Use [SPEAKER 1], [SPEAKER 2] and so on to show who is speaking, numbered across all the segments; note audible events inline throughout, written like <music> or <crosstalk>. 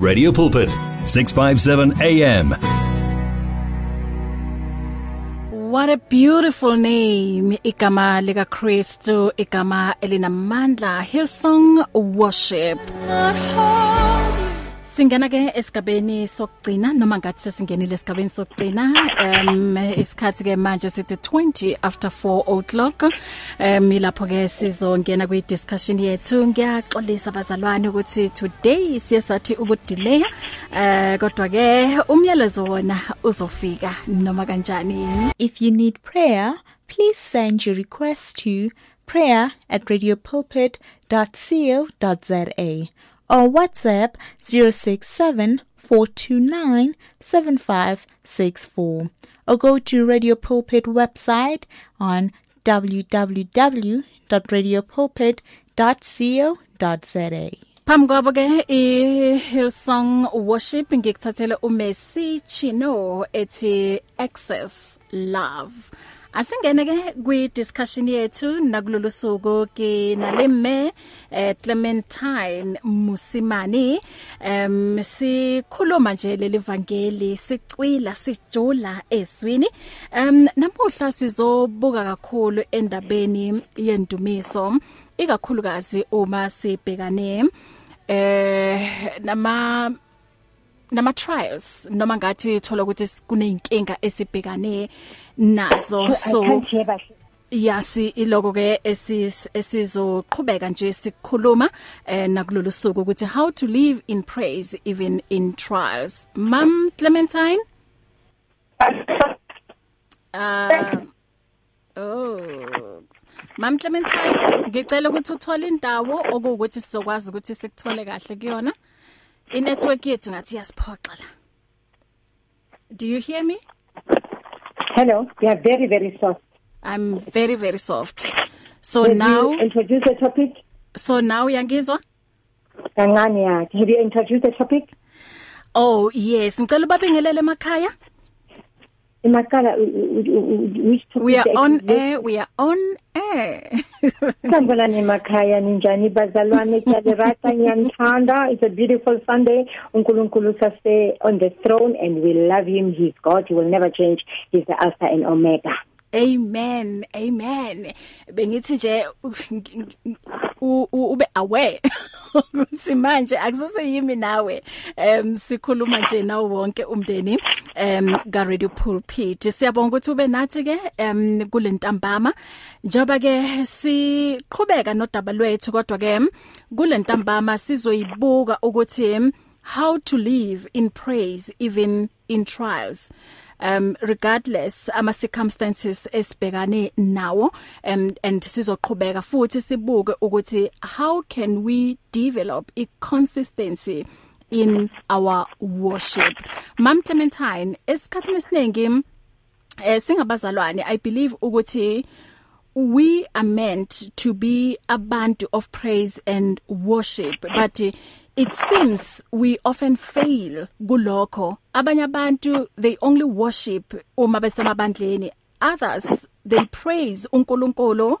[SPEAKER 1] Radio Pulpit 657 AM
[SPEAKER 2] What a beautiful name igama lika Christu igama elinamandla Hillsong Worship. Singena ke esigabeni sokugcina noma ngathi sesingenile esigabeni sokugcina um isikhathi ke manje sithi 20 after 4 o'clock. Um ilapho ke sizongena kwi discussion yethu. Ngiyaxolisa bazalwane ukuthi today siyasathi ukudelay eh kodwa ke umyalezo wona uzofika. Noma kanjani?
[SPEAKER 3] If you need prayer, please send your request to prayer at radiopulpit.co.za or WhatsApp 067 429 7564 or go to Radio Pulpit website on www.radiopulpit.co.za.
[SPEAKER 2] Phambi kwabo ke i Hillsong Worship ngikuthathele uMessi Chino ethi Access Love. Asingene ke kwi discussion yethu nakulolu suku ke nalemme eh, Clementine Musimani em sikhuluma nje leli vangeli sicwila sijula ezwini. Em namuhla sizobuka kakhulu endabeni yendumiso ikakhulukazi uma sibhekane eh nama nama trials noma ngathi thola ukuthi kuneyinkinga esibhekane nazo. So yasi iloko ke esis esizoqhubeka nje sikhuluma eh nakulolu suku ukuthi how to live in praise even in trials. Mam clementine? Uh oh. Mam clementine ngicela ukuthi uthole indawo okuwukuthi sizokwazi ukuthi sikuthole kahle kuyona. Inetwork yethu ngathi yasiphoxa la do you hear me
[SPEAKER 4] Hello, you are very, very soft.
[SPEAKER 2] i'm very very soft so
[SPEAKER 4] Have
[SPEAKER 2] now
[SPEAKER 4] you introduce the topic?
[SPEAKER 2] so now uyangizwa
[SPEAKER 4] Kancane yakhe. Have you introduced the topic?
[SPEAKER 2] oh yes ngicela ubabingelele emakhaya
[SPEAKER 4] Topic?
[SPEAKER 2] we are on air we are on air
[SPEAKER 4] Sanibonani emakhaya ninjani bazalwane kuyalirata ngiyanithanda. It's a beautiful Sunday. uNkulunkulu sase on the throne and we love him. He's God. He will never change. He's the Alpha and Omega.
[SPEAKER 2] amen amen bengithi nje ube aware ukuthi manje akusase yimi nawe em sikhuluma nje nawo wonke umndeni em ka radio pulpit siyabonga ukuthi ube nathi ke em kulentambama. Njoba ke siqhubeka nodaba lwethu kodwa ke kulentambama sizoyibuka ukuthi em, how to live in praise even in trials. Um regardless ama circumstances esibhekane nawo um and sizoqhubeka futhi sibuke ukuthi how can we develop a consistency in our worship? Mam clementine esikhathini esiningi eh singabazalwane i believe ukuthi we are meant to be abantu of praise and worship but uh, it seems we often fail kulokho. Abanye abantu they only worship uma besemabandleni. Others they praise uNkulunkulu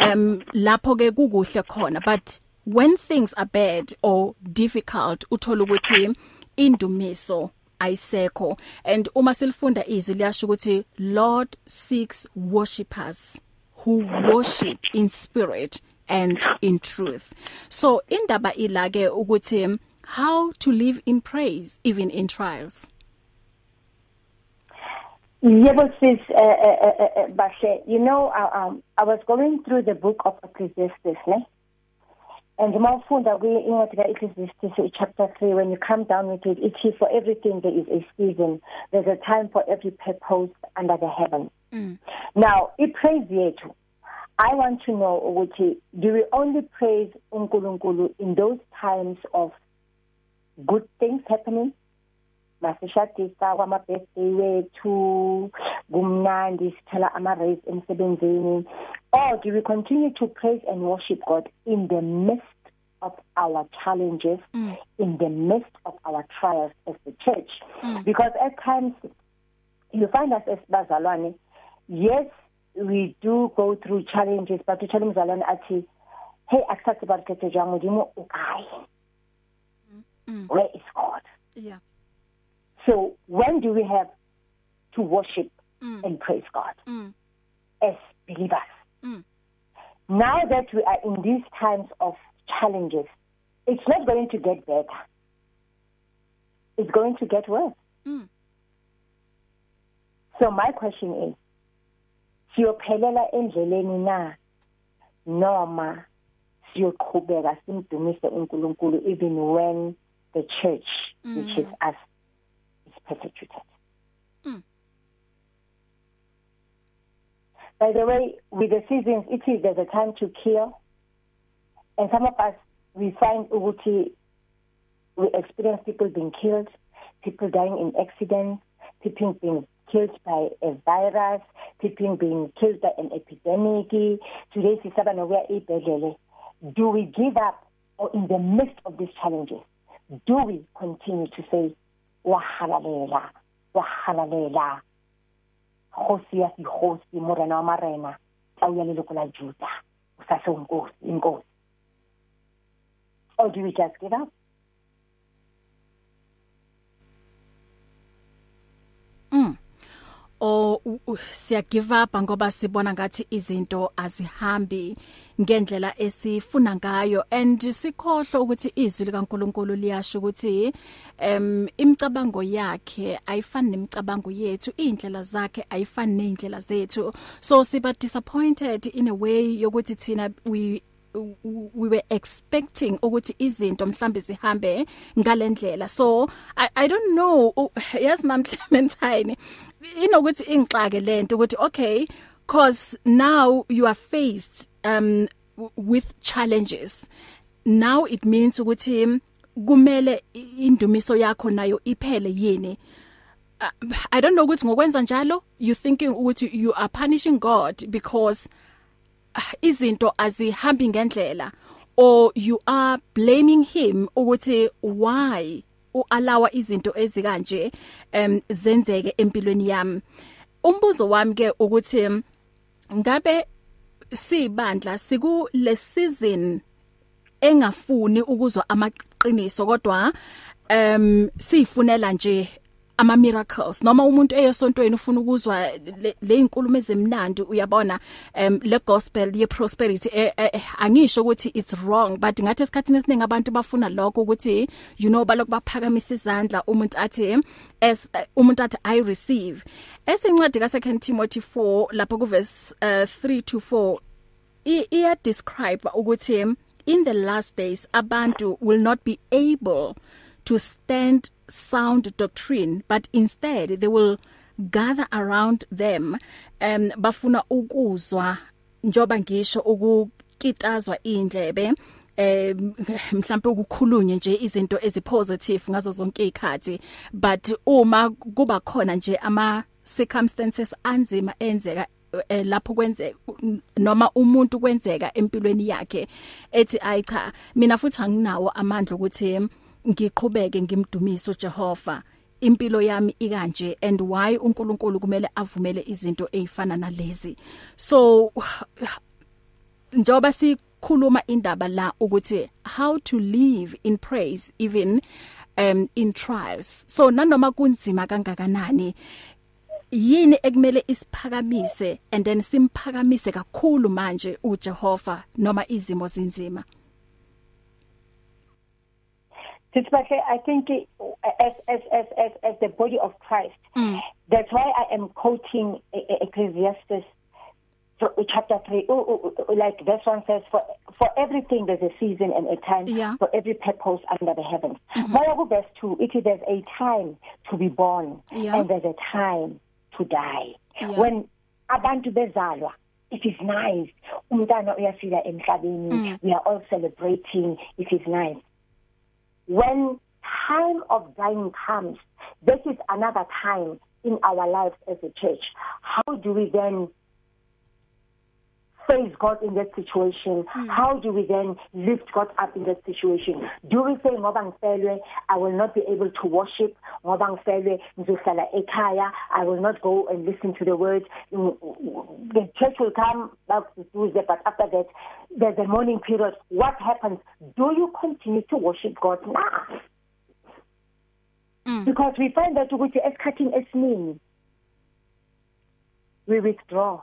[SPEAKER 2] um lapho ke kukuhle khona. But when things are bad or difficult uthola ukuthi indumiso ayisekho. And uma silifunda izwi liyasho ukuthi Lord seeks worshipers who worship in spirit. And in truth. So indaba ilake ukuthi how to live in praise even in trials?
[SPEAKER 4] Yebo sis uh, uh, uh, Bashe you know uh, um I was going through the book of Ecclesiastes ne? And mawufunda kwi-incwadi ka-Ecclesiastes chapter 3 when you come down with it it is for everything there is a season. There's a time for every purpose under the heaven.
[SPEAKER 2] Mm.
[SPEAKER 4] now ipraise yethu I want to know ukuthi do we only praise uNkulunkulu in those times of good things happening masishadisa kwama birthday wethu kumnandi sithola ama raise emsebenzini or do we continue to praise and worship God in the midst of our challenges
[SPEAKER 2] Mm.
[SPEAKER 4] in the midst of our trials as the church
[SPEAKER 2] Mm.
[SPEAKER 4] because at times you find us as bazalwane yes we do go through challenges but uthola umzalwane athi hey akusathi barikethe jang modimo o kae where is God
[SPEAKER 2] Yeah.
[SPEAKER 4] So when do we have to worship
[SPEAKER 2] Mm.
[SPEAKER 4] and praise God
[SPEAKER 2] Mm.
[SPEAKER 4] as believers?
[SPEAKER 2] Mm.
[SPEAKER 4] Now that we are in these times of challenges, it's not going to get better. It's going to get worse.
[SPEAKER 2] Mm.
[SPEAKER 4] So my question is, siyophelela endleleni na noma siyoqhubeka simdumise uNkulunkulu even when the church mm. which is us is persecuted.
[SPEAKER 2] Mm.
[SPEAKER 4] By the way, with the seasons, it is there's a time to kill, and some of us we find ukuthi we experience people being killed, people dying in accidents, people being killed by a virus, people being killed by an epidemic. Today, sisaba nokuya ibhedlele. Do we give up, or in the midst of these challenges, do we continue to say, "Wahalalela, wahalalela"? Khosi ya sikhosi morena wa marena tla uya leloko la Juda usase unkosi inkosi or do we just give up
[SPEAKER 2] o siya give up ngoba sibona ngathi izinto azihambi ngendlela esifuna ngayo. And sikhohle ukuthi izwi likaNkuluNkulu liyasho ukuthi em imicabango yakhe ayifani nemicabango yethu indlela zakhe ayifani neindlela zethu. So siba disappointed in a way yokuthi thina we we were expecting ukuthi izinto mhlambe zihambe ngalendlela so i i don't know yes mam <laughs> Clementine inokuthi ingixake lento ukuthi okay cause now you are faced um with challenges. Now it means ukuthi kumele indumiso yakho nayo iphele yini uh, i don't know ukuthi ngokwenza njalo you thinking ukuthi you are punishing god because izinto azihambi ngendlela or you are blaming him ukuthi why ualawa izinto ezikanje em zenzeke empilweni yami. Umbuzo wami ke ukuthi ngabe sibandla siku le season engafuni ukuzwa amaqiniso kodwa em sifunela nje ama miracles. Noma umuntu eyesontweni ufuna ukuzwa le inkulumo ezemnandi uyabona um le gospel ye prosperity eh, eh, angisho ukuthi it's wrong but ngathi esikhathini esiningi abantu bafuna lokho ukuthi you know balokhu baphakamisa izandla umuntu athi as uh, umuntu athi i receive. Esincwadi ka 2 Timothy 4 lapho ku verse uh, 3 to 4 iya describe ukuthi in the last days abantu will not be able to stand sound doctrine but instead they will gather around them um bafuna ukuzwa njoba ngisho ukukitazwa indlebe <laughs> em mhlawumbe ukukhulunywe nje izinto ezipositive ngazo zonke izikhathi but uma kuba khona nje ama circumstances anzima enzeka eh, lapho kwenze noma umuntu kwenzeka empilweni yakhe ethi ayi cha mina futhi anginawo amandla ukuthi ngiqhubeke ngimdumise uJehova. Impilo yami ikanje and why uNkulunkulu kumele avumele izinto ezifana nalezi. So njoba sikhuluma indaba la ukuthi how to live in praise even um in trials. So nanoma kunzima kangakanani yini ekumele isiphakamise and then simphakamise kakhulu manje uJehova noma izimo zinzima?
[SPEAKER 4] Sibahle I think as as as as as the body of Christ mm. that's why I am quoting Ecclesiastes chapter 3 oh, oh, like this one says for for everything there's a season and a time
[SPEAKER 2] yeah.
[SPEAKER 4] for every purpose under the heavens. Moya verse 2 it is there's a time to be born
[SPEAKER 2] yeah.
[SPEAKER 4] and there's a time to die
[SPEAKER 2] yeah.
[SPEAKER 4] when abantu bezalwa it is nice umntana uyafika emhlabeni
[SPEAKER 2] mm.
[SPEAKER 4] we are all celebrating it is nice when time of dying comes this is another time in our lives as a church. How do we then face God in that situation mm. how do we then lift God up in that situation? Do we say ngoba ngifelwe i will not be able to worship. Ngoba ngifelwe ngizohlala ekhaya. I will not go and listen to the word. The church will come back to Tuesday but after that there's a morning period. What happens? Do you continue to worship God now? Because we find that ukuthi esikhathini esiningi we withdraw.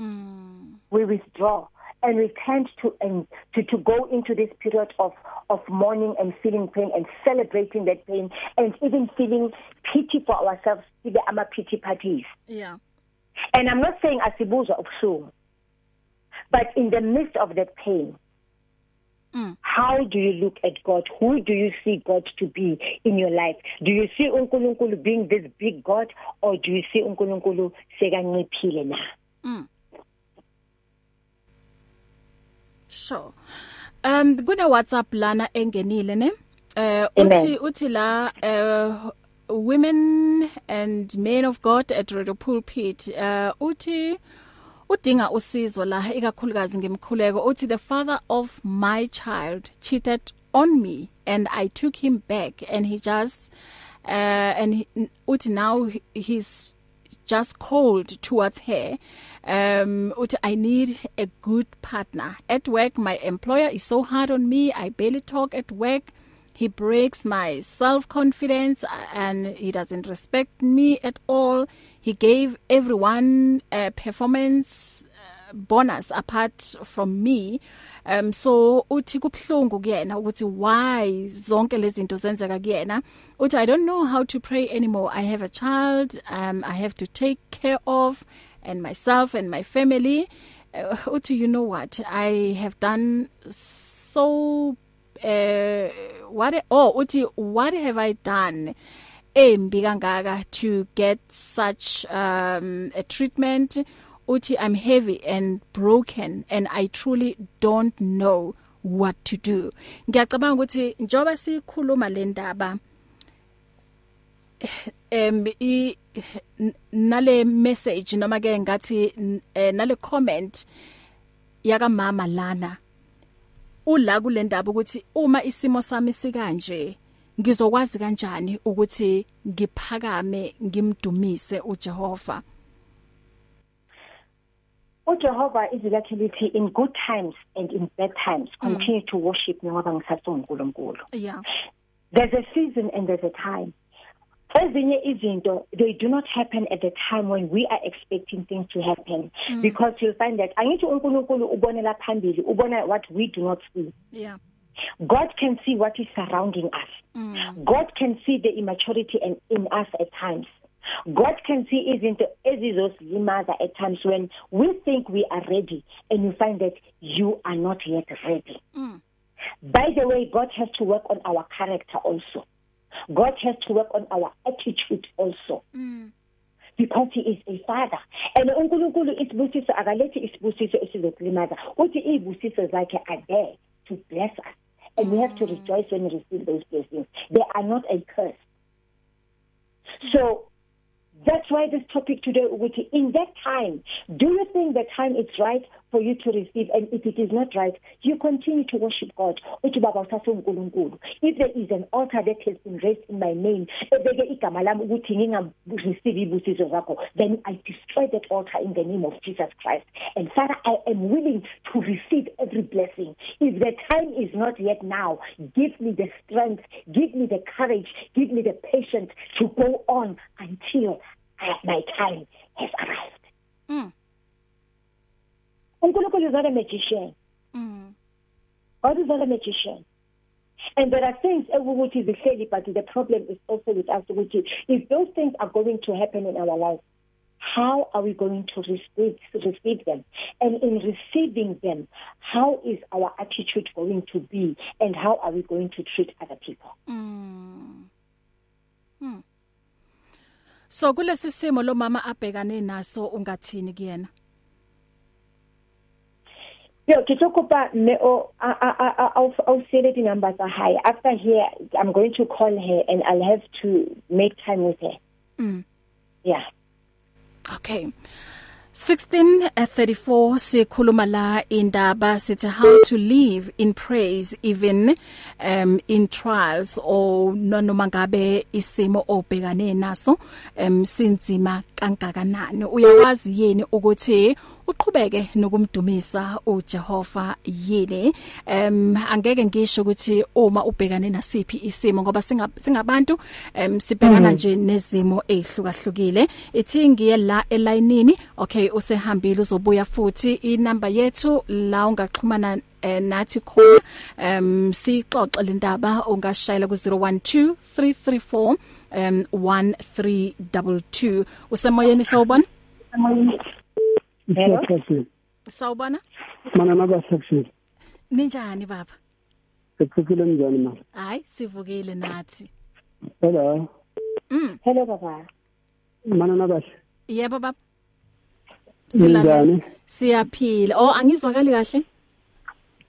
[SPEAKER 2] Mm.
[SPEAKER 4] we withdraw and we tend to and to to go into this period of of mourning and feeling pain and celebrating that pain and even feeling pity for ourselves sibe ama pity parties
[SPEAKER 2] Yeah.
[SPEAKER 4] and i'm not saying asibuzwa ubuhlungu but in the midst of that pain
[SPEAKER 2] Mm.
[SPEAKER 4] how do you look at god who do you see god to be in your life do you see uNkulunkulu being this big god or do you see uNkulunkulu sekanciphile na
[SPEAKER 2] Mm. Sure. Um kuna WhatsApp lana engenile ne? Eh
[SPEAKER 4] Amen.
[SPEAKER 2] uthi uthi la uh women and men of God at Radio Pulpit uh uthi udinga usizo la ikakhulukazi ngemkhuleko uthi the father of my child cheated on me and I took him back and he just uh and he, uthi now he- he's just cold towards her um uthi i need a good partner. At work my employer is so hard on me. I barely talk at work. He breaks my self confidence and he doesn't respect me at all. He gave everyone a performance uh, bonus apart from me. Um so uthi kubhlungu kuyena ukuthi why zonke lezi zinto zenzeka kuyena. Uthi i don't know how to pray anymore. I have a child um i have to take care of and myself and my family. Uh, uthi you know what? I have done so uh what oh uthi what have i done embi kangaka to get such um a treatment? Uthi i'm heavy and broken and i truly don't know what to do. Ngiyacabanga ukuthi njoba sikhuluma le ndaba em i nale message noma ke ngathi eh, nale comment yaka mama lana ula kule ndaba ukuthi uma isimo sami sikanje ngizokwazi kanjani ukuthi ngiphakame ngimdumise uJehova?
[SPEAKER 4] uJehova izilakhe lithi in good times and in bad times continue to worship me ngoba ngisasonkulunkulu
[SPEAKER 2] yeah.
[SPEAKER 4] There's a season and there's a time. Ezinye izinto they do not happen at the time when we are expecting things to happen. Mm. because you'll find that angithi uNkulunkulu ubonela phambili ubona what we do not see.
[SPEAKER 2] Yeah.
[SPEAKER 4] God can see what is surrounding us. Mm. God can see the immaturity in, in us at times. God can see izinto ezizosilimaza at times when we think we are ready and you find that you are not yet ready
[SPEAKER 2] mm.
[SPEAKER 4] By the way, God has to work on our character also. God has to work on our attitude also.
[SPEAKER 2] Mm.
[SPEAKER 4] Because he is a father. And uNkulunkulu isibusiso akalethi isibusiso esizokulimaza. Uthi izibusiso zakhe are there to bless us. And we have to rejoice when we receive those blessings. They are not a curse. So that's why this topic today which in that time do you think the time is right for you to receive and if it is not right you continue to worship God uthi baba usasonkulunkulu if there is an altar that has been raised in my name ebeke igama lami ukuthi ngingareceive ibusiso zakho then I destroy that altar in the name of Jesus Christ. And Father I am willing to receive every blessing. If the time is not yet now give me the strength give me the courage give me the patience to go on until uh, my time has arrived.
[SPEAKER 2] Mm.
[SPEAKER 4] uNkulunkulu is not a magician
[SPEAKER 2] Mm.
[SPEAKER 4] God is not a magician and there are things ukuthi zihleli but the problem is also with us ukuthi if those things are going to happen in our lives how are we going to receive receive them and in receiving them how is our attitude going to be and how are we going to treat other people
[SPEAKER 2] Mm. Mm. So kulesi simo lo mama abhekane naso ungathini kuyena?
[SPEAKER 4] Yo ke tsokopa me o a a a au au sele di numbers are high after here I'm going to call her and I'll have to make time with her
[SPEAKER 2] Mm.
[SPEAKER 4] yeah
[SPEAKER 2] Okay. 1634 sikhuluma la indaba sithi how to live in praise even um in trials or noma ngabe isimo obhekane naso um sinzima kangakanani uyawazi yini ukuthi uqhubeke nokumdumisa uJehova yini? Em angeke ngisho ukuthi uma ubhekane nasiphi isimo ngoba singabantu em sibhekana nje nezimo ezihlukahlukile ithi ngiye la elayinini okay usehambile uzobuya futhi. Inamba yethu la ungaxhumana eh, nathi khona um sixoxe le ndaba ungashayela ku 012 334 um 1322 usemoyeni sawubona?
[SPEAKER 5] Hello.
[SPEAKER 2] Sawubona?
[SPEAKER 5] Mana naba section.
[SPEAKER 2] Ninjani baba?
[SPEAKER 5] Sekufikile njani ma?
[SPEAKER 2] Hayi, sivukile nathi.
[SPEAKER 5] Hello.
[SPEAKER 2] Mm.
[SPEAKER 4] Hello baba.
[SPEAKER 5] Mana naba.
[SPEAKER 2] Yebo baba.
[SPEAKER 5] Njani?
[SPEAKER 2] Siyaphila. Oh, angizwakali kahle?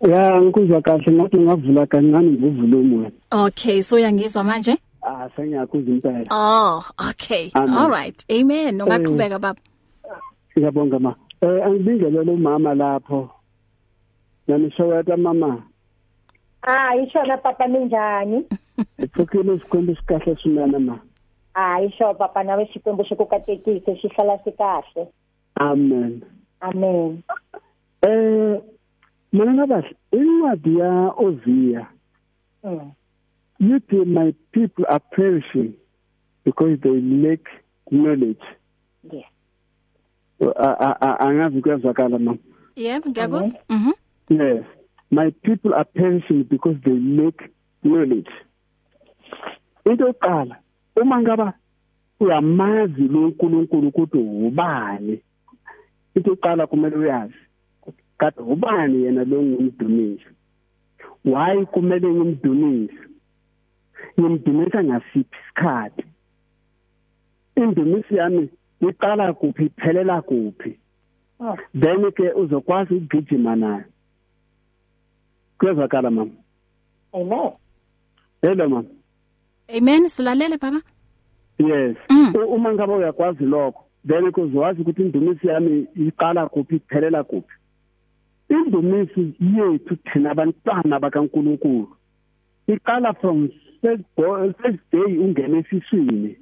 [SPEAKER 5] Ya, ngikuzwa kahle ngathi ngavula kancane ngivume wena.
[SPEAKER 2] Okay, so uyangizwa manje?
[SPEAKER 5] Ah, sengiyakuzwa impela.
[SPEAKER 2] Oh, okay.
[SPEAKER 5] Amen.
[SPEAKER 2] All right. Amen. Ungaqhubeka baba.
[SPEAKER 5] Ngiyabonga ma. Eh angibingelele umama lapho. Nanishoweta mama.
[SPEAKER 4] Ah, ishona papa ninjani? <laughs>
[SPEAKER 5] Ekufikile isikwembu sikahle sunana ma.
[SPEAKER 4] Ah, isho papa nawe xikwembu xi ku katekise xi hlala xi kahle.
[SPEAKER 5] Amen.
[SPEAKER 4] Amen.
[SPEAKER 5] Eh mina nabahle incwadi ya Ozia
[SPEAKER 4] Mm.
[SPEAKER 5] Yithi my people are perishing because they lack knowledge.
[SPEAKER 4] Yes.
[SPEAKER 5] A- a- a- Angazi kuyazwakala mama.
[SPEAKER 2] Yebo, ngiyakuzwa. Mhm.
[SPEAKER 5] Yes. My people are perishing because they lack knowledge. Into yokuqala uma ngaba uyamazi lo uNkulunkulu ukuthi ubani. Into yokuqala kumele uyazi. Kade ubani yena lo ngumdumisi. Why kumele ngimdumisi? Ngimdumisa ngasiphi isikhathi? Indumisi yami iqala kuphi iphelela kuphi?
[SPEAKER 4] Oh.
[SPEAKER 5] then ke uzokwazi ukugijima naye kuyazwakala mama
[SPEAKER 4] Amen.
[SPEAKER 5] hello mama
[SPEAKER 2] Amen. Silalele baba.
[SPEAKER 5] yes
[SPEAKER 2] Mm.
[SPEAKER 5] U- uma ngabe uyakwazi lokho then kuzwazi ukuthi indumisi yami iqala kuphi iphelela kuphi indumisi yethu thina abantwana bakaNkuluNkulu iqala from first bo- first day ungena esiswini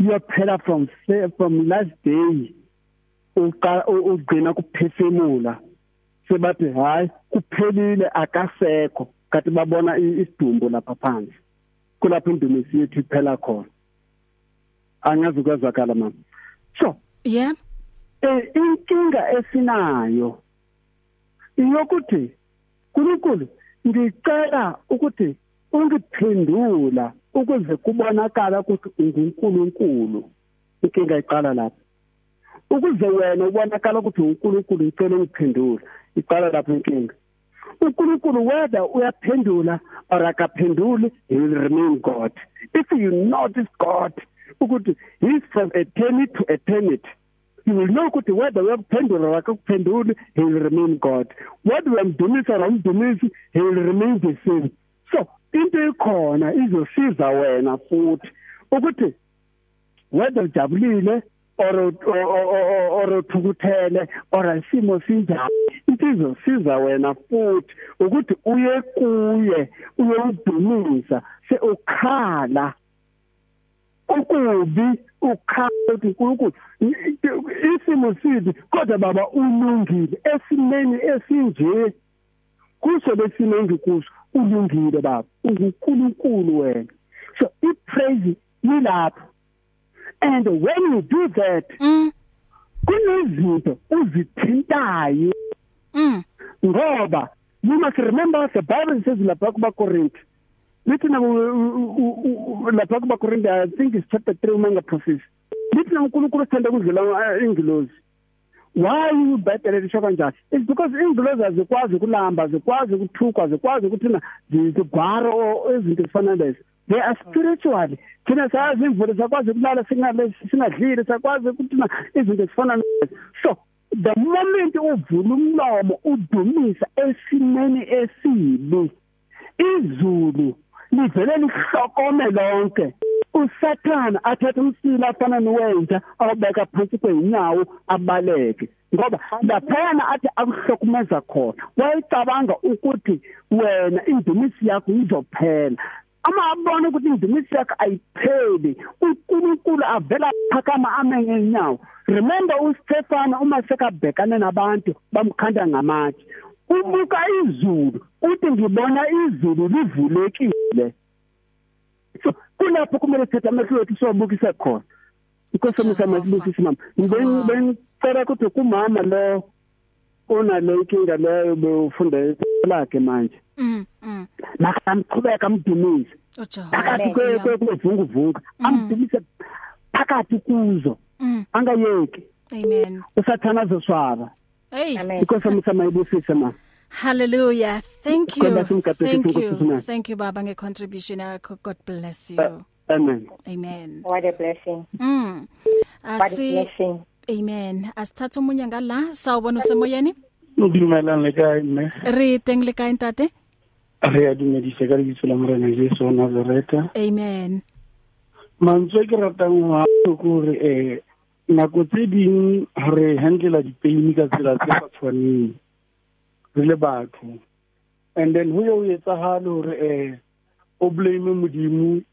[SPEAKER 5] iyaphela from se- from last day uqa u- ugcina kuphefumula. Sebathi hayi kuphelile akasekho. Kanti babona i- isidumbu lapha phansi. Kulapho indumisi yethu iphela khona. Angazi kwazakala mama. So
[SPEAKER 2] Yebo.
[SPEAKER 5] eh inkinga esinayo iyokuthi kuNkulunkulu ngicela ukuthi ungiphendula. Ukuze kubonakala ukuthi unguNkulunkulu inkinga iqala lapho. Ukuze wena ubonakala ukuthi uNkulunkulu ngicela ungiphendule iqala lapho inkinga. uNkulunkulu whether uyaphendula or akaphenduli he will remain God. If you notice God ukuthi he is from eternity to eternity you will know ukuthi whether uyaphendula or akakuphenduli he will remain God. Whether uyamdumisa or umdumisi he will remain the same. So into ikhona izosiza wena futhi ukuthi whether ujabulile or or uthukuthele or isimo sinjani into izosiza wena futhi ukuthi uye kuye uyomdumisa se ukhala. Ukubi ukhala ukuthi uNkulunkulu isimo sibi kodwa baba ulungile esimeni esinje kuso lesimo engikuso ulungile baba. unguNkulunkulu wena. So ipraise yilapho. And when you do that
[SPEAKER 2] Mm.
[SPEAKER 5] kunezinto uzithintayo.
[SPEAKER 2] Mm.
[SPEAKER 5] ngoba you must remember the bible says lapha kubakorinti lithi na lapha kubakorinti i think it's chapter 3 umanga prophecy. Lithi na uNkulunkulu sithanda kudlula ingilozi. Why ubhetele lisho kanjani? It's because ingilozi azikwazi ukulamba azikwazi ukuthuka azikwazi ukuthi na zigwaro izinto ezifana lezo they are spiritually thina sazi imvula sakwazi ukulala singale singadlile sakwazi ukuthi na izinto ezifana lezo so the moment uvula umlomo udumisa esimeni esibi izulu livele lihlokome lonke usathana athatha umsila afana nowenja awubeka phansi kweinyawo abaleke ngoba laphana athi akuhlokumeza khona. Wayicabanga ukuthi wena indumisi yakho izophela. Ama abona ukuthi indumiso yakhe ayipheli uNkulunkulu avela phakama ame ngenyawo remember uStefano uma sekabhekane nabantu bamkhanda ngamatshe. Ubuka izulu uthi ngibona izulu livulekile. So kulapho kumele sithathe amehlo ethu sobukise khona. Inkosi yami sibusise mama. Ngicela ukuthi kumama lo unale inkinga leyo befunda lakhe manje.
[SPEAKER 2] Mm mm.
[SPEAKER 5] Makamqhubeka amdumise. Phakathi kwevunguvunga
[SPEAKER 2] Mm.
[SPEAKER 5] amdumise phakathi kuzo.
[SPEAKER 2] Mm.
[SPEAKER 5] Angayeki.
[SPEAKER 2] Amen.
[SPEAKER 5] Usathana azoswaba
[SPEAKER 2] hey.
[SPEAKER 4] Amen.
[SPEAKER 5] inkosi yami samayibusise ma
[SPEAKER 2] hallelujah. Thank
[SPEAKER 5] Sikhona
[SPEAKER 2] you
[SPEAKER 5] simgade
[SPEAKER 2] thank
[SPEAKER 5] sithi
[SPEAKER 2] you.
[SPEAKER 5] Nkosi Sibonga.
[SPEAKER 2] thank you baba ngecontribution yakho. God bless you.
[SPEAKER 5] Amen.
[SPEAKER 2] Amen.
[SPEAKER 4] What a blessing.
[SPEAKER 2] mm.
[SPEAKER 4] What a
[SPEAKER 2] asi
[SPEAKER 4] blessing.
[SPEAKER 2] amen. Asithatha umunye ngala. Sawubona usemoyeni.
[SPEAKER 6] Dumelang le kae mme
[SPEAKER 2] re teng le kae ntate.
[SPEAKER 6] Re a dumedisa ka lebitso la morena jesu wa nazareta
[SPEAKER 2] amen.
[SPEAKER 6] Mantswe ke ratang go ao ke gore um nako tse ding re handlela dipeini ka tsela tse sa tshwaneng. Re le batho. And then ho ye o etsagale gore um o blame modimo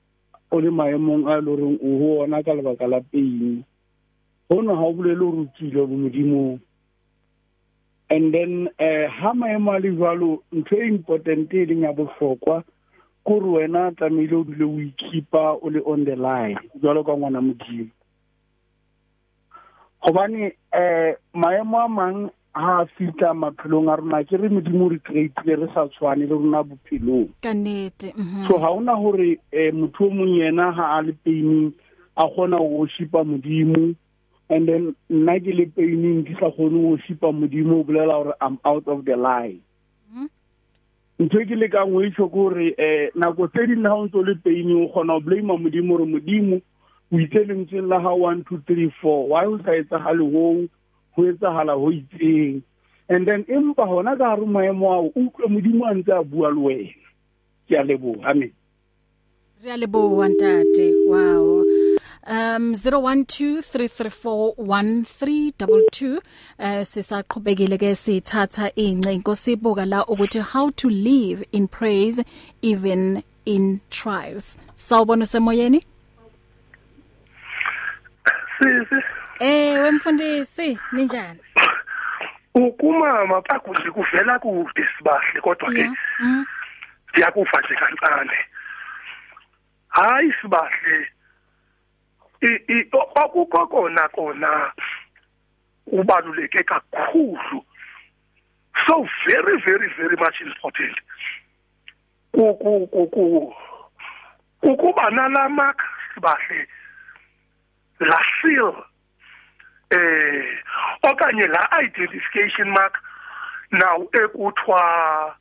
[SPEAKER 6] o le maemong a le goreng o ho ona ka lebaka la peini gono ga o bolele gore o tsile bo modimong and then eh ha maemo a le jwalo ntho e important e leng ya bohlokwa ke gore wena tlamehile o dule o ikhipa o le on the line jwalo ka ngwana modimo. Gobane eh maemo a mang ha a fitla maphelong a rona ke re modimo re creatile re sa tshwane le rona bophelong.
[SPEAKER 2] Ka nnete mhm.
[SPEAKER 6] So ha ona hore eh motho o mong yena ha a le paining a kgona go worshipa modimo. And then nna ke le paining ke sa kgone go worshipa modimo o bolela gore i'm out of the line.
[SPEAKER 2] Mhm.
[SPEAKER 6] ntho e ke le kang o itsho ke gore um nako tse ding le ga o ntse o le paining o kgona go blama modimo gore modimo o itse lentsweng la ga one two three four. Why o sa etsagale hoo? Go etsagala ho itseng. And then empa gona ka gare maemo ao utlwe modimo a ntse a bua le wena. Ke a leboga amen.
[SPEAKER 2] Re a leboha ntate. Wow. Um 0123341322 eh sisaqhubekile ke sithatha incengo sibuka la ukuthi how to live in praise even in trials. Sawubona semoyeni
[SPEAKER 7] sisi
[SPEAKER 2] eh wemfundisi ninjani?
[SPEAKER 7] Ukumama pakuthi kuvela kude sibahle kodwa ke
[SPEAKER 2] mm.
[SPEAKER 7] siyakufa nje kancane. Hayi sibahle. I- i- o- akukho kona kona ubaluleke kakhulu. So very very very much important. Ku ku ku ku ukuba nalamak sibahle. La seal eh okanye la identification mark now ekuthiwa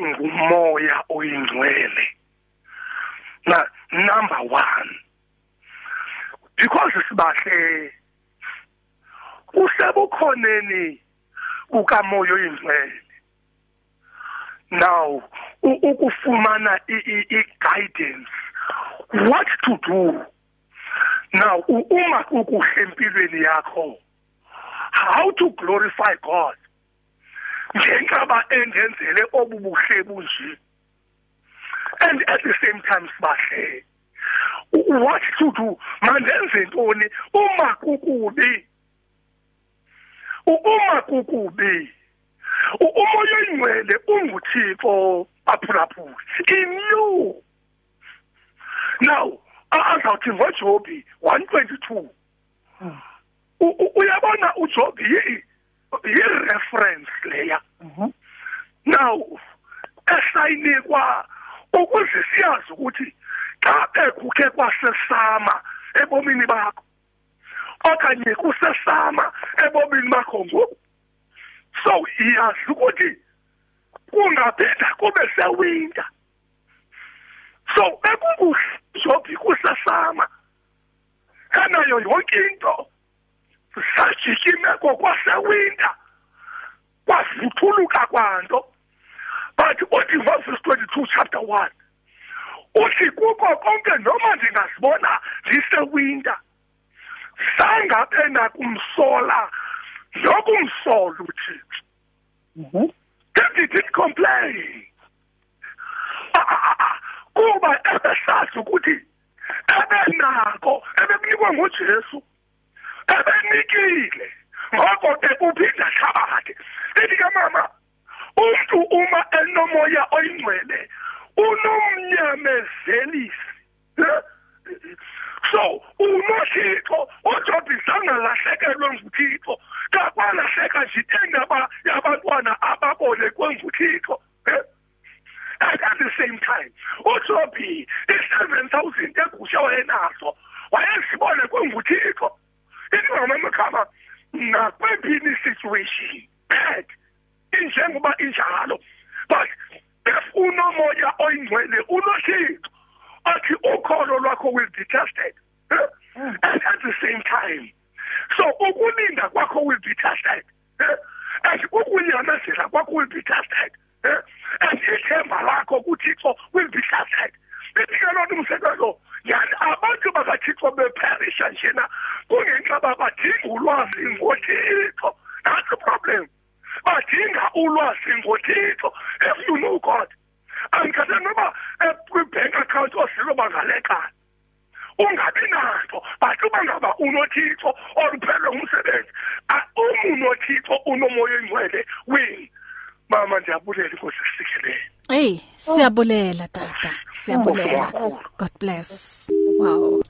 [SPEAKER 7] ngumoya oyingcwele. Na number 1 because sibahle usebukhoneni kukamoya oyingcwele. Now ukufumana i- i-guidance what to do? Now uma ukuhle empilweni yakho how to glorify god? Njengoba engenzele obubuhle bunje and at the same time sibahle. What to do? Mandenze ntoni? Uma kukubi. Uma kukubi. Umoya oyingcwele unguthixo aphulaphula. In you. Now azawuthi ngoJobi 122 U- u- uyabona uJobi yi yi reference leya. Now esayinikwa ukuze siyazi ukuthi xa ekukhe kwasesama ebomini bakho okanye kusesama ebomini bakho ngoku so iyazi ukuthi kungaphetha kube sewinter. So ekukujobi kusesama enayo yonke into. Sajikimeko kwasewinter kwavuthuluka kwanto but uthi verse 22 chapter 1 uthi kuko konke noma ndingazibona ndisewinter sangabe nakumsola nokumsola uthixo. David didn't complain Ah, ah, ah, kuba ebenako ebekunikwa ngujesu ebenikile ngoko ke uphinda hlabathe lithi ke mama umuntu uma enomoya oyingcwele unomnyamezelisi so unothixo ojobhisa angalahlekelwe nguthixo kakwalahleka nje indaba yabantwana ababolekwe nguthixo and at the same time uJobi i7000 egusha wayenaso wayezibone kwenguthixo ingoma emakhama nakwephini situation bad injengoba injalo but if unomoya oyingcwele unothixo athi ukholo lwakho will be tested and at the same time so ukulinda kwakho will be tested and ukunyamezela kwakho will be tested and ithemba lakho kuthixo will be tested Bethike lona umsebenzo yani abantu bakathixo beperisha njena kungenxa babadinga ulwazi ngothixo that's the problem badinga ulwazi ngothixo if you know God angikhathe noba kwi-bank account osilo bangalekana ungabi naso but uma ngaba unothixo oluphelwe umsebenzi uma unothixo unomoya oyingcwele wini mama ndiyabulela inkosi sisikhelele
[SPEAKER 2] Hey, siyabulela tata. Siyabulela. God bless. Wow.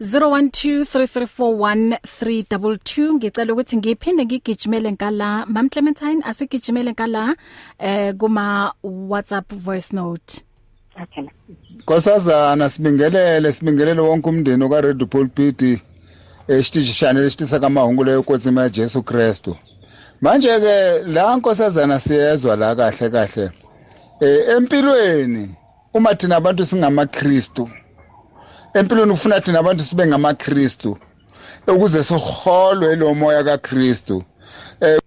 [SPEAKER 2] 0123341322 ngicela ukuthi ngiphinde ngigijimele ngala Mam Clementine asigijimele ngala eh kuma WhatsApp voice note.
[SPEAKER 8] Nkosazana sibingelele sibingelele wonke umndeni ka Radio Pulpit esitishi channel esitisa kamahungu leyo nkosi ya Jesu Kristu. Manje ke la nkosazana siyezwa la kahle kahle. Eh empilweni uma thina abantu singamaKristu empilweni ufuna thina abantu sibe ngamaKristu ukuze siholwe lo moya kaKristu eh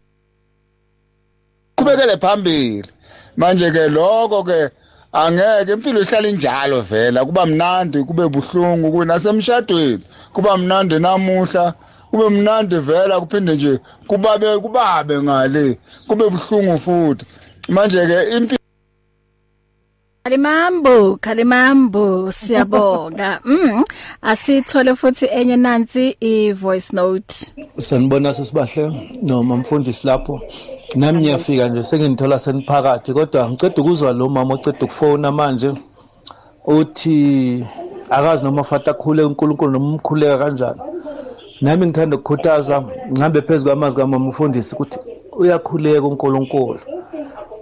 [SPEAKER 8] kubekele phambili manje ke lokho ke angeke impilo ihlala injalo vela. Kuba mnandi kube buhlungu kunasemshadweni kuba mnandi namuhla kube mnandi vela kuphinde nje kubabe kubabe ngale. Kube buhlungu futhi. Manje ke impilo
[SPEAKER 2] Kalimambo, kalimambo, siyabonga. <laughs> Mm, asithole futhi enye nansi i voice note.
[SPEAKER 9] Sanibona sesibahle noma mfundisi lapho. Nami ngiyafika nje sengithola seniphakathi kodwa ngiceda ukuzwa lo mama oceda ukufona manje uthi akazi noma fata khule uNkulunkulu noma umkhuleka kanjani. Nami ngithanda ukukhuthaza ngihambe phezulu kwamazi kamama umfundisi ukuthi uyakhuleka uNkulunkulu.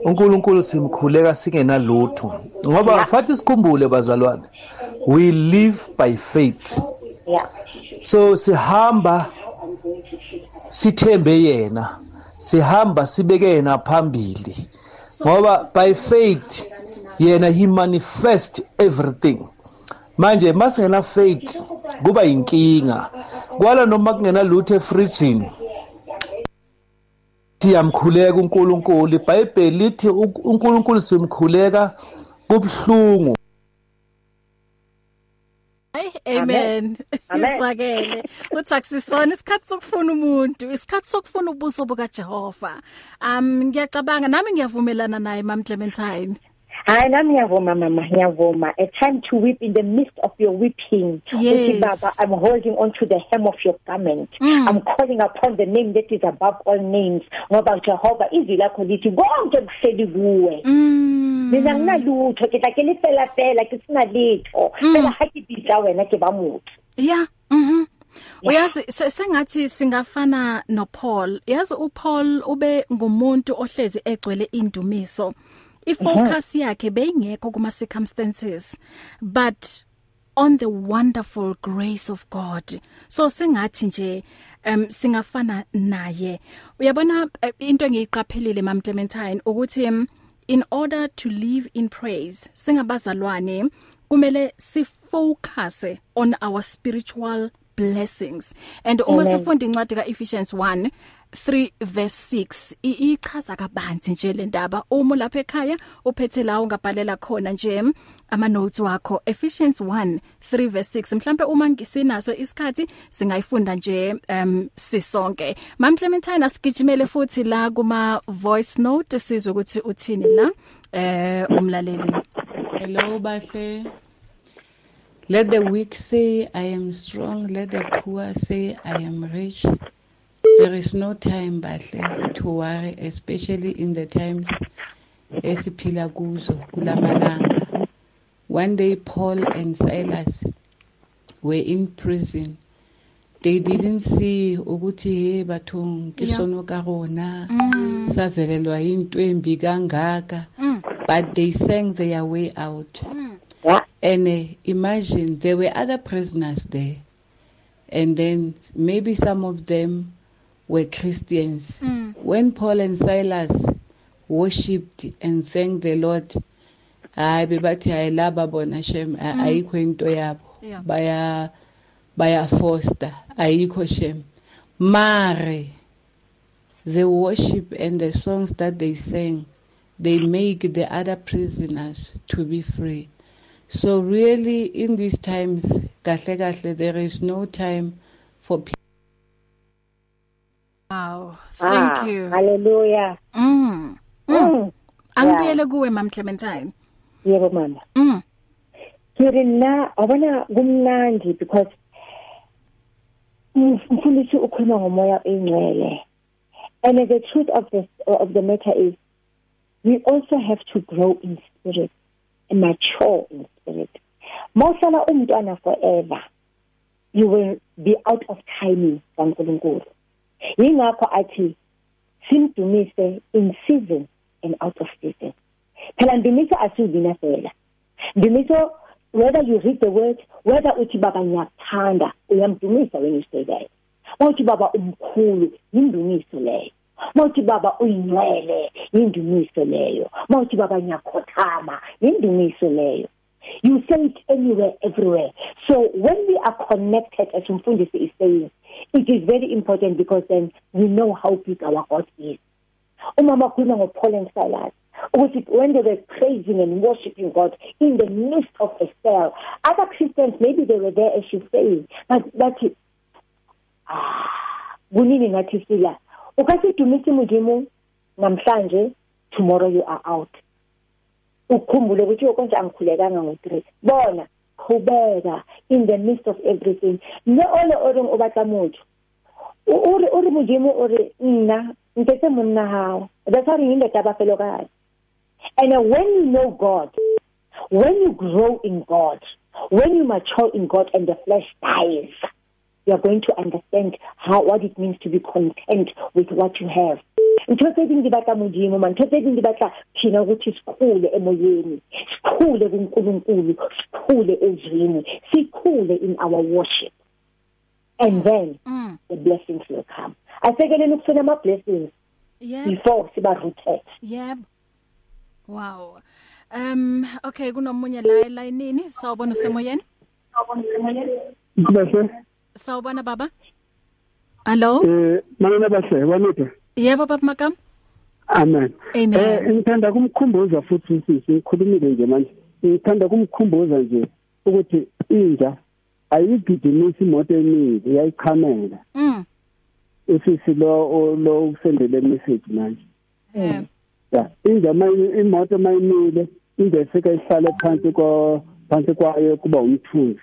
[SPEAKER 9] uNkulunkulu simkhuleka singenalutho. Ngoba fathi sikhumbule bazalwane we live by faith.
[SPEAKER 4] Yeah.
[SPEAKER 9] so sihamba sithembe yena sihamba sibeke yena phambili. Ngoba by faith yena he manifest everything. Manje masingena faith kuba inkinga kwala noma kungena lutho efridgini siyamkhuleka uNkulunkulu iBhayibheli lithi uNkulunkulu simkhuleka kubhlungu
[SPEAKER 2] Ay amen.
[SPEAKER 4] Amen.
[SPEAKER 2] Isakele. Uthi akusisona isikhathi sokufuna umuntu, isikhathi sokufuna ubuso buka Jehova. Um ngiyacabanga nami ngiyavumelana naye Mam Clementine.
[SPEAKER 4] Hayi nami ngiyavuma mama ngiyavuma a time to weep in the midst of your weeping
[SPEAKER 2] Yes.
[SPEAKER 4] uthi baba i'm holding on to the hem of your garment
[SPEAKER 2] Mm.
[SPEAKER 4] i'm calling upon the name that is above all names ngoba jehova izwi lakho lithi konke kuhleli kuwe
[SPEAKER 2] Mm.
[SPEAKER 4] mina nginalutho ke tla ke le fela fela ke sina letho fela ha ke bitsa wena ke ba motho
[SPEAKER 2] Yeah. Mhm. Uyazi se- sengathi singafana no Paul. Yazi uPaul ube ngumuntu ohlezi egcwele indumiso. Ifocus yakhe beyingekho kuma circumstances but on the wonderful grace of God. So sengathi nje um singafana naye. Uyabona eh, into engiyiqaphelile Mam Clementine ukuthi em, in order to live in praise singabazalwane kumele sifocus on our spiritual blessings and uma sifunda incwadi kaEphesians 1 3 verse 6 i- ichaza kabanzi nje le ndaba uma lapha ekhaya uphethe la ungabhalela khona nje ama notes wakho Ephesians 1 3 verse 6 mhlambe uma ngisinaso isikhathi singayifunda nje um sisonke Mam Clementine asigijimele futhi la kuma voice note sizwe ukuthi uthini la eh umlaleli
[SPEAKER 10] Hello bahle. Let the weak say, I am strong. Let the poor say, I am rich. There is no time, Bahle, to worry, especially in the times esiphila kuzo kulamalanga. One day, Paul and Silas were in prison. They didn't see ukuthi hey bathong ke
[SPEAKER 2] Yeah.
[SPEAKER 10] sono ka rona
[SPEAKER 2] Mm.
[SPEAKER 10] savelelwa yinto embi kangaka
[SPEAKER 2] Mm.
[SPEAKER 10] but they sang their way out
[SPEAKER 2] Mm.
[SPEAKER 10] and uh, imagine there were other prisoners there and then maybe some of them were christians
[SPEAKER 2] Mm.
[SPEAKER 10] when paul and silas worshipped and thanked the lord hayi bebathi hayi laba bona shem
[SPEAKER 2] Mm.
[SPEAKER 10] ayikho into yabo. Baya baya foster ayikho shem. Mare the worship and the songs that they sang they make the other prisoners to be free. So really in these times kahle kahle there is no time for people
[SPEAKER 2] Wow, thank
[SPEAKER 4] Ah,
[SPEAKER 2] you.
[SPEAKER 4] hallelujah
[SPEAKER 2] Mm. Mm.
[SPEAKER 4] Mm.
[SPEAKER 2] Angibuyele kuwe Mam Clementine.
[SPEAKER 4] yebo mama
[SPEAKER 2] Mm.
[SPEAKER 4] kiri na wabona kumnandi because mfundisi ukhuluma ngomoya oyingcwele and the truth of the of the matter is we also have to grow in spirit and mature in spirit mawuhlala umntwana forever you will be out of timing kaNkulunkulu yingakho athi simdumise in season and out of season. Phela ndumiso asiwubina phela. Ndumiso whether you read the word whether uthi baba ngiyakuthanda uyamdumisa when you say that mawuthi baba umkhulu yindumiso leyo. Mawuthi baba uyingcwele yindumiso leyo. Mawuthi baba ngiyakhothama yindumiso leyo. You say it anywhere everywhere. So when we are connected as umfundisi is saying it is very important because then we know how big our God is. Umama khuluma ngoPaul and Silas ukuthi when they were praising and worshiping God in the midst of a cell other Christians maybe they were there as she's saying but that ah kunini ngathi sila ukasidumisa umudimo namhlanje tomorrow you are out. Ukhumbule ukuthi konke angikhulekanga ngo3 bona khubeka in the midst of everything. Ne ole ore o batla motho? O re o re modimo o re nna ntse monna hao. That's how you let aba felo kae and when you know god when you grow in god when you mature in god and the flesh dies you are going to understand how what it means to be content with what you have. Ntho tse ding di batla modimo ma ntho tse ding di batla thina ukuthi sikhule emoyeni sikhule kuNkulunkulu sikhule ezwini sikhule in our worship and then
[SPEAKER 2] Mm.
[SPEAKER 4] the blessings will come asekeleni ukufuna ama blessings
[SPEAKER 2] Yeah.
[SPEAKER 4] before siba rooted
[SPEAKER 2] Yebo. Wow. Um okay kunomunye la elayinini sawubona usemoyeni?
[SPEAKER 5] Bahle
[SPEAKER 2] Sawubona baba? Hello?
[SPEAKER 5] eh manana bahle wanita
[SPEAKER 2] Yebo baba Makam?
[SPEAKER 5] amen
[SPEAKER 2] Amen.
[SPEAKER 5] eh ngithanda kumkhumbuza futhi sisi ngikhulumile nje manje ngithanda kumkhumbuza nje ukuthi inja ayigidimisi imoto eningi iyayichamela
[SPEAKER 2] Mm.
[SPEAKER 5] usisi lo lo usendele message manje
[SPEAKER 2] Yeah.
[SPEAKER 5] ya inja mayi imoto mayimile inja sike ihlale phansi ko phansi kwayo kuba umthunzi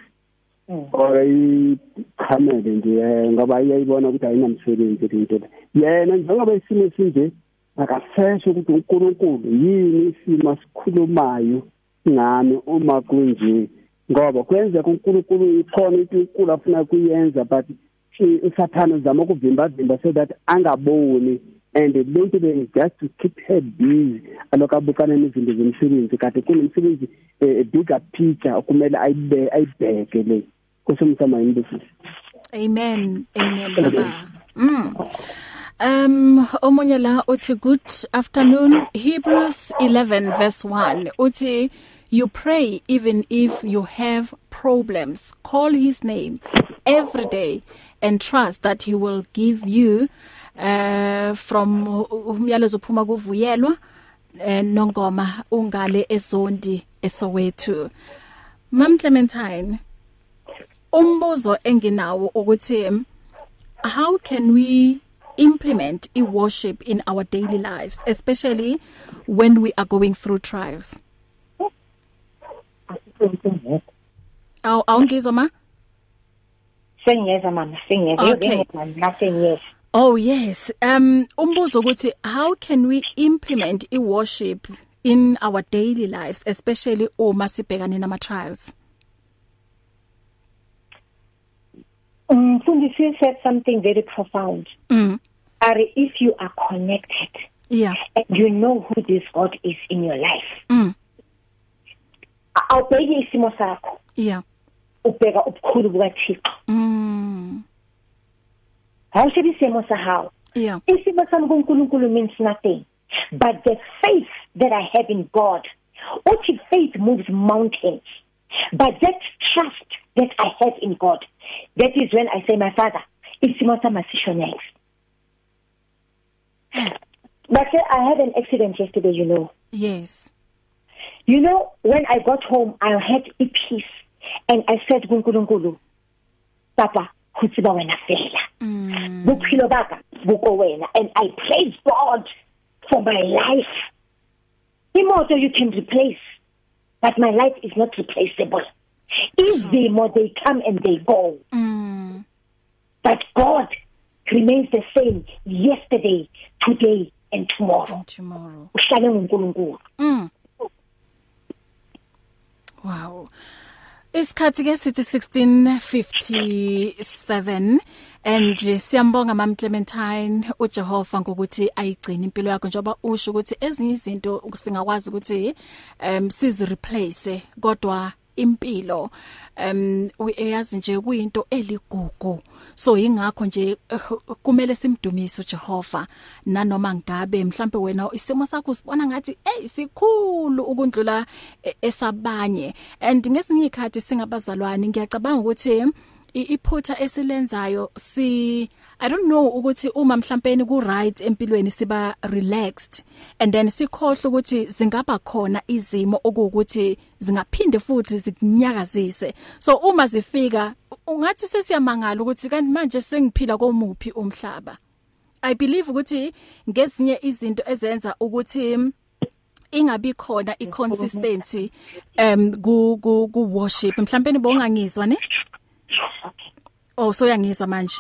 [SPEAKER 5] or ichamele nje eh, ngoba iyayibona ukuthi ayinamsebenzi into le yena njengoba isimo sinje akaseshe ukuthi uNkulunkulu yini isimo asikhulumayo ngami uma kunje ngoba kwenzeka uNkulunkulu ikhona into inkulu afuna kuyenza but i- usathana uzama ukuvimba vimba so that angaboni and lento le is just to keep her busy alokho abukana nezinto zomsebenzi kade kunomsebenzi eh, a bigger picture okumele ayibe ayibheke le kusomsama yini besisi
[SPEAKER 2] Amen. Amen baba. Mm. Um omunye la uthi good afternoon. Hebrews 11 verse 1 uthi you pray even if you have problems. Call his name every day and trust that he will give you uh from umyalezo uphuma kuvuyelwa eh, nongoma ungale ezondi eSoweto Mam Clementine umbuzo enginawo ukuthi how can we implement i-worship in our daily lives especially when we are going through trials Aw awungizwa ma?
[SPEAKER 4] Sengiyeza mama, sengiyeza.
[SPEAKER 2] Okay.
[SPEAKER 4] Yebo nasengiyeza.
[SPEAKER 2] Oh yes. Um umbuzo ukuthi how can we implement i-worship in our daily lives especially uma sibhekane nama trials?
[SPEAKER 4] Mfundisi um, said something very profound.
[SPEAKER 2] Mm.
[SPEAKER 4] Are if you are connected
[SPEAKER 2] Yeah.
[SPEAKER 4] and you know who this God is in your life.
[SPEAKER 2] Mm.
[SPEAKER 4] Awubheki isimo sakho,
[SPEAKER 2] Yeah.
[SPEAKER 4] ubheka ubukhulu bukaThixo.
[SPEAKER 2] Mm.
[SPEAKER 4] Awushibi isimo sahawo.
[SPEAKER 2] Yeah.
[SPEAKER 4] Isimo sami kuNkulunkulu means nothing. But the faith that I have in God, uthi faith moves mountains. But that trust that I have in God, that is when I say, my Father, isimo sami asisho next. But I had an accident yesterday, you know.
[SPEAKER 2] Yes.
[SPEAKER 4] You know, when I got home, I had a peace. And I said, kuNkulunkulu, Papa, kutsiba wena fela.
[SPEAKER 2] Mm.
[SPEAKER 4] Bophelo baka buko wena. And I praise God for my life. Imoto you can replace, but my life is not replaceable. Izimo they come and they go.
[SPEAKER 2] Mm.
[SPEAKER 4] But God remains the same yesterday, today, and tomorrow.
[SPEAKER 2] And tomorrow.
[SPEAKER 4] Uhlale nguNkulunkulu.
[SPEAKER 2] Mm. Wow. Isikhathi ke sithi 1657 and siyambonga Mam Clementine uJehova ngokuthi ayigcina impilo yakho njoba usho ukuthi ezinye izinto singakwazi ukuthi um sizi replace kodwa impilo um uyazi nje kuyinto eligugu. So ingakho nje eh, kumele simdumise uJehova. Nanoma ngabe mhlambe wena isimo sakho usibona ngathi hey sikhulu ukundlula eh, esabanye. And ngesinye ikhathi singabazalwane ngiyacabanga ukuthi iphutha esilenzayo si I don't know ukuthi uma mhlawumbe ku right empilweni siba relaxed and then sikhohle ukuthi zingaba khona izimo okuwukuthi zingaphinde futhi zikunyakazise. So uma zifika ungathi sesiyamangala ukuthi kanti manje sengiphila komuphi umhlaba. I believe ukuthi ngezinye izinto ezenza ukuthi ingabi khona iconsistency um ku ku ku worship. Mhlawumbe bongangizwa ne? Oh so yangizwa manje?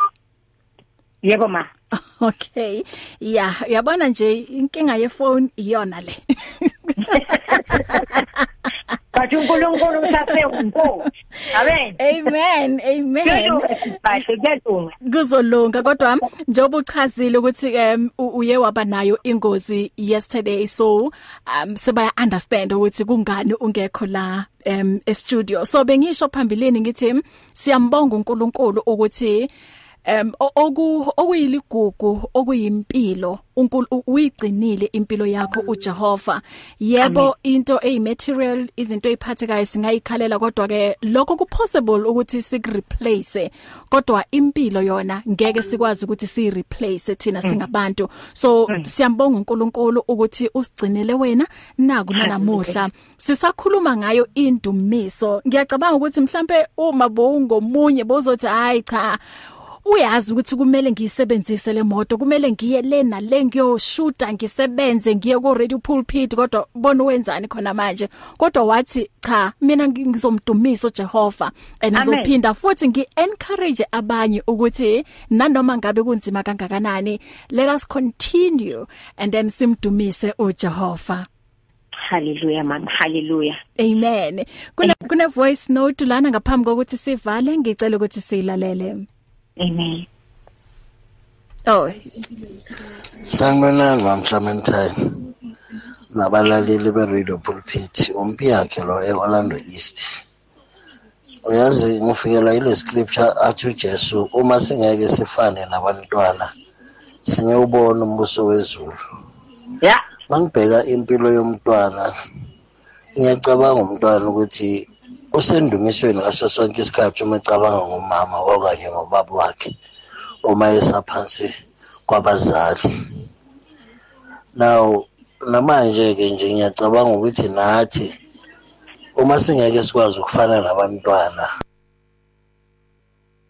[SPEAKER 4] Yebo ma. <laughs>
[SPEAKER 2] Okay yeah uyabona nje inkinga yefone iyona le
[SPEAKER 4] But uNkulunkulu usase unkosi. Amen.
[SPEAKER 2] Amen amen
[SPEAKER 4] Bahle kuyalunga.
[SPEAKER 2] kuzolunga kodwa njengoba uchazile ukuthi uye waba nayo ingozi yesterday so um sebaya understand ukuthi kungani ungekho la um e studio so bengisho phambilini ngithi siyambonga uNkulunkulu ukuthi o- oku okuyiligugu okuyimpilo uNkulu uyigcinile impilo yakho uJehova. Yebo into eyimaterial izinto eziphathekayo singayikhalela kodwa ke lokho kupossible ukuthi sikreplace kodwa impilo yona ngeke sikwazi ukuthi sireplace thina singabantu. So siyambonga uNkulunkulu ukuthi usigcinele wena naku nanamuhla. Sisakhuluma ngayo indumiso. Ngiyacabanga ukuthi mhlambe uma bowungomunye bozothi hayi cha uyazi ukuthi kumele ngiyisebenzise le moto kumele ngiye le na le ngiyoshuta ngisebenze ngiye ku radio pulpit kodwa bona wenzani khona manje kodwa wathi cha mina ngizomdumisa uJehova and
[SPEAKER 4] Amen.
[SPEAKER 2] ngizophinda futhi ngiencourage abanye ukuthi nanoma ngabe kunzima kangakanani let us continue and then simdumise uJehova
[SPEAKER 4] Hallelujah man. Hallelujah.
[SPEAKER 2] amen kuna kuna voice note lana ngaphambi kokuthi sivale ngicela ukuthi siyilalele
[SPEAKER 4] Amen.
[SPEAKER 2] oh
[SPEAKER 11] Sanibonani Mam Clementine nabalaleli be-Radio Pulpit umpi yakhe lo e-Orlando East uyazi ngifikelwa ile scripture athi uJesu uma singeke sifane nabantwana singewubona umbuso wezulu
[SPEAKER 4] Yeah.
[SPEAKER 11] mangibheka impilo yomntwana ngiyacabanga umntwana ukuthi usendumisweni ngaso sonke isikhathi uma ecabanga ngomama okanye ngobaba wakhe uma esaphansi kwabazali now namanje ke nje ngiyacabanga ukuthi nathi uma singeke sikwazi ukufana nabantwana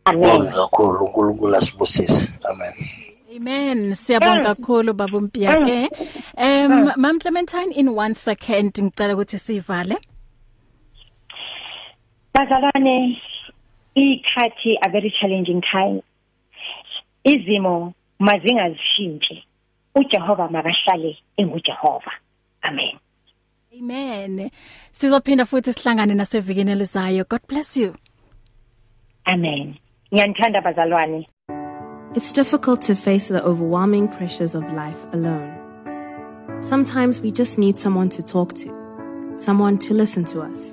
[SPEAKER 4] Amen.
[SPEAKER 11] bonke kakhulu uNkulunkulu asibusise amen
[SPEAKER 2] Amen. Siyabonga kakhulu baba Mpiyake. Um Mam Clementine in 1 second ngicela ukuthi sivale.
[SPEAKER 4] Bazalwane ikhathi a very challenging time izimo mazingazishintshe uJehova makahlale engujehova amen
[SPEAKER 2] Amen. Sizophinda futhi sihlangane nasevikini elizayo. God bless you.
[SPEAKER 4] Amen. Ngiyanithanda bazalwane.
[SPEAKER 12] It's difficult to face the overwhelming pressures of life alone. Sometimes we just need someone to talk to, someone to listen to us.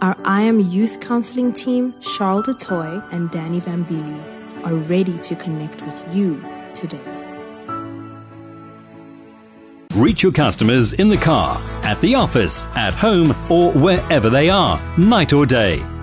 [SPEAKER 12] Our I Am Youth Counseling team, Charles DeToy and Danny Vambili, are ready to connect with you today.
[SPEAKER 1] Reach your customers in the car, at the office, at home, or wherever they are, night or day.